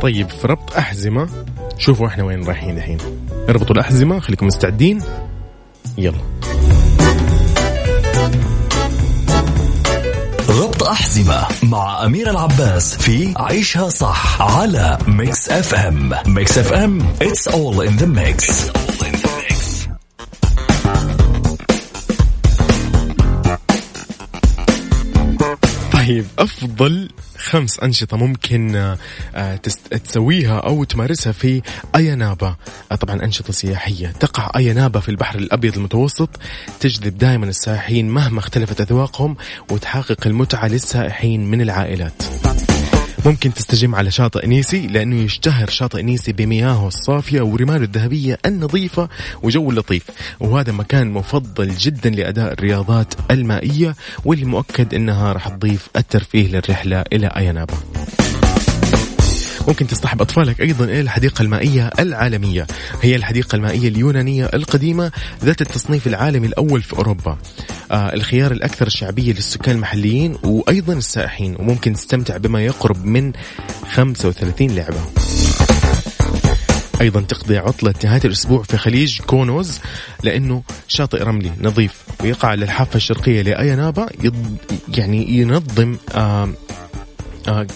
طيب في ربط أحزمة. شوفوا إحنا وين رايحين الحين. اربطوا الأحزمة خليكم مستعدين. يلا. ربط أحزمة مع أميرة العباس في عيشها صح على Mix FM Mix FM it's all in the mix. طيب أفضل خمس أنشطة ممكن آه، تسويها أو تمارسها في أيانابا. آه، طبعا أنشطة سياحية. تقع أيانابا في البحر الأبيض المتوسط. تجذب دائما السائحين مهما اختلفت أذواقهم وتحقق المتعة للسائحين من العائلات. ممكن تستجم على شاطئ نيسي لأنه يشتهر شاطئ نيسي بمياهه الصافية ورماله الذهبية النظيفة وجو لطيف. وهذا مكان مفضل جدا لأداء الرياضات المائية واللي مؤكد أنها راح تضيف الترفيه للرحلة إلى أينابا. ممكن تصطحب أطفالك أيضا إلى الحديقة المائية العالمية هي الحديقة المائية اليونانية القديمة ذات التصنيف العالمي الأول في أوروبا آه الخيار الأكثر شعبية للسكان المحليين وأيضا السائحين وممكن تستمتع بما يقرب من 35 لعبة أيضا تقضي عطلة نهاية الأسبوع في خليج كونوز لأنه شاطئ رملي نظيف ويقع على الحافه الشرقيه لايانابا. يعني ينظم آه،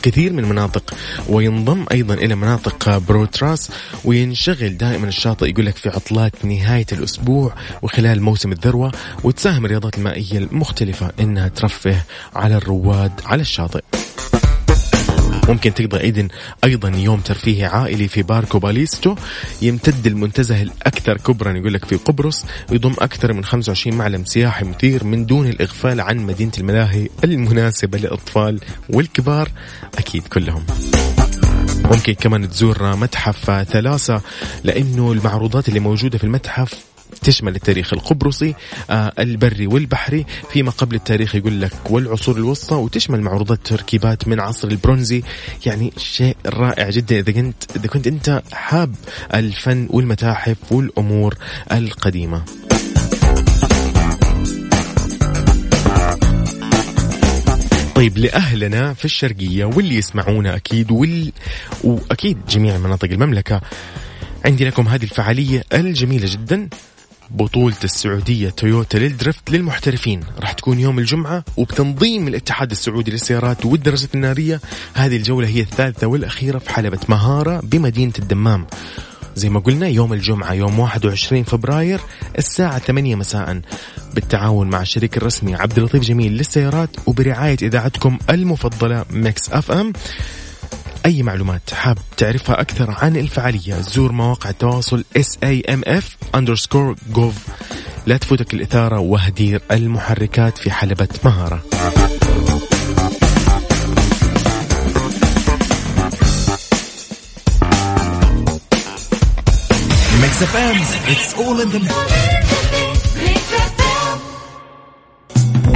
كثير من المناطق وينضم أيضا إلى مناطق آه، بروتراس وينشغل دائما الشاطئ يقول لك في عطلات نهاية الأسبوع وخلال موسم الذروة وتساهم الرياضات المائية المختلفة إنها ترفه على الرواد على الشاطئ. ممكن تقضي أيضا أيضا يوم ترفيهي عائلي في باركو باليستو يمتد المنتزه الأكثر كبرا يقول لك في قبرص ويضم أكثر من 25 معلم سياحي مثير من دون الإغفال عن مدينة الملاهي المناسبة للأطفال والكبار أكيد كلهم. ممكن كمان تزور متحف ثلاثة لأنه المعروضات اللي موجودة في المتحف تشمل التاريخ القبرصي آه البري والبحري فيما قبل التاريخ يقول لك والعصور الوسطى وتشمل معروضات تركيبات من عصر البرونزي. يعني شيء رائع جدا إذا كنت إذا كنت أنت حاب الفن والمتاحف والأمور القديمة. طيب لأهلنا في الشرقية واللي يسمعونا أكيد وال... وأكيد جميع مناطق المملكة عندي لكم هذه الفعالية الجميلة جدا. بطولة السعودية تويوتا للدرفت للمحترفين. راح تكون يوم الجمعة وبتنظيم الاتحاد السعودي للسيارات والدرجات النارية. هذه الجولة هي الثالثة والأخيرة في حلبة مهارة بمدينة الدمام. زي ما قلنا يوم الجمعة يوم 21 فبراير الساعة 8 مساء. بالتعاون مع الشريك الرسمي عبد اللطيف جميل للسيارات وبرعاية إذاعتكم المفضلة Mix FM. أي معلومات حاب تعرفها أكثر عن الفعالية زور مواقع التواصل SAMF underscore gov. لا تفوتك الإثارة وهدير المحركات في حلبة مهارة. It's all in the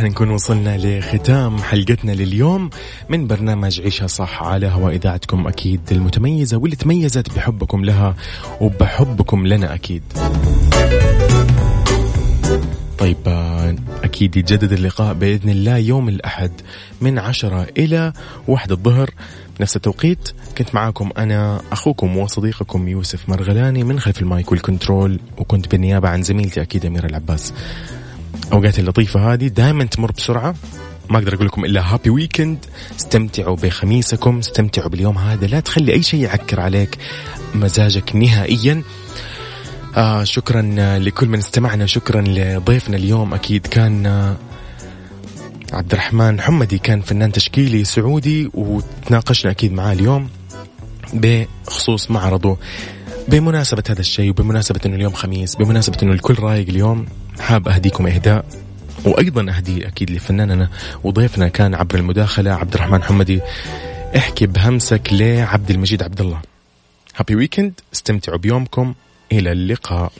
إحنا نكون وصلنا لختام حلقتنا لليوم من برنامج عيشها صح على هواء إذاعتكم أكيد المتميزة واللي تميزت بحبكم لها وبحبكم لنا أكيد. طيب آه، أكيد يتجدد اللقاء بإذن الله يوم الأحد من عشرة إلى واحد الظهر نفس التوقيت كنت معاكم أنا أخوكم وصديقكم يوسف مرغلاني من خلف المايك والكنترول وكنت بالنيابة عن زميلتي أكيد أميرة العباس أوقات اللطيفة هذه. دائما تمر بسرعة. ما أقدر أقول لكم إلا هابي ويكند استمتعوا بخميسكم. استمتعوا باليوم هذا. لا تخلي أي شيء يعكر عليك مزاجك نهائيا. آه شكرا لكل من استمعنا. شكرا لضيفنا اليوم. أكيد كان آه عبد الرحمن حمدي. كان فنان تشكيلي سعودي. وتناقشنا أكيد معاه اليوم بخصوص معرضه بمناسبة هذا الشيء وبمناسبة إنه اليوم خميس بمناسبة إنه الكل رايق اليوم حاب أهديكم إهداء وأيضا اهدي أكيد لفناننا وضيفنا كان عبر المداخلة عبد الرحمن حمدي. احكي بهمسك لعبد المجيد عبد الله هابي ويكند استمتعوا بيومكم. إلى اللقاء.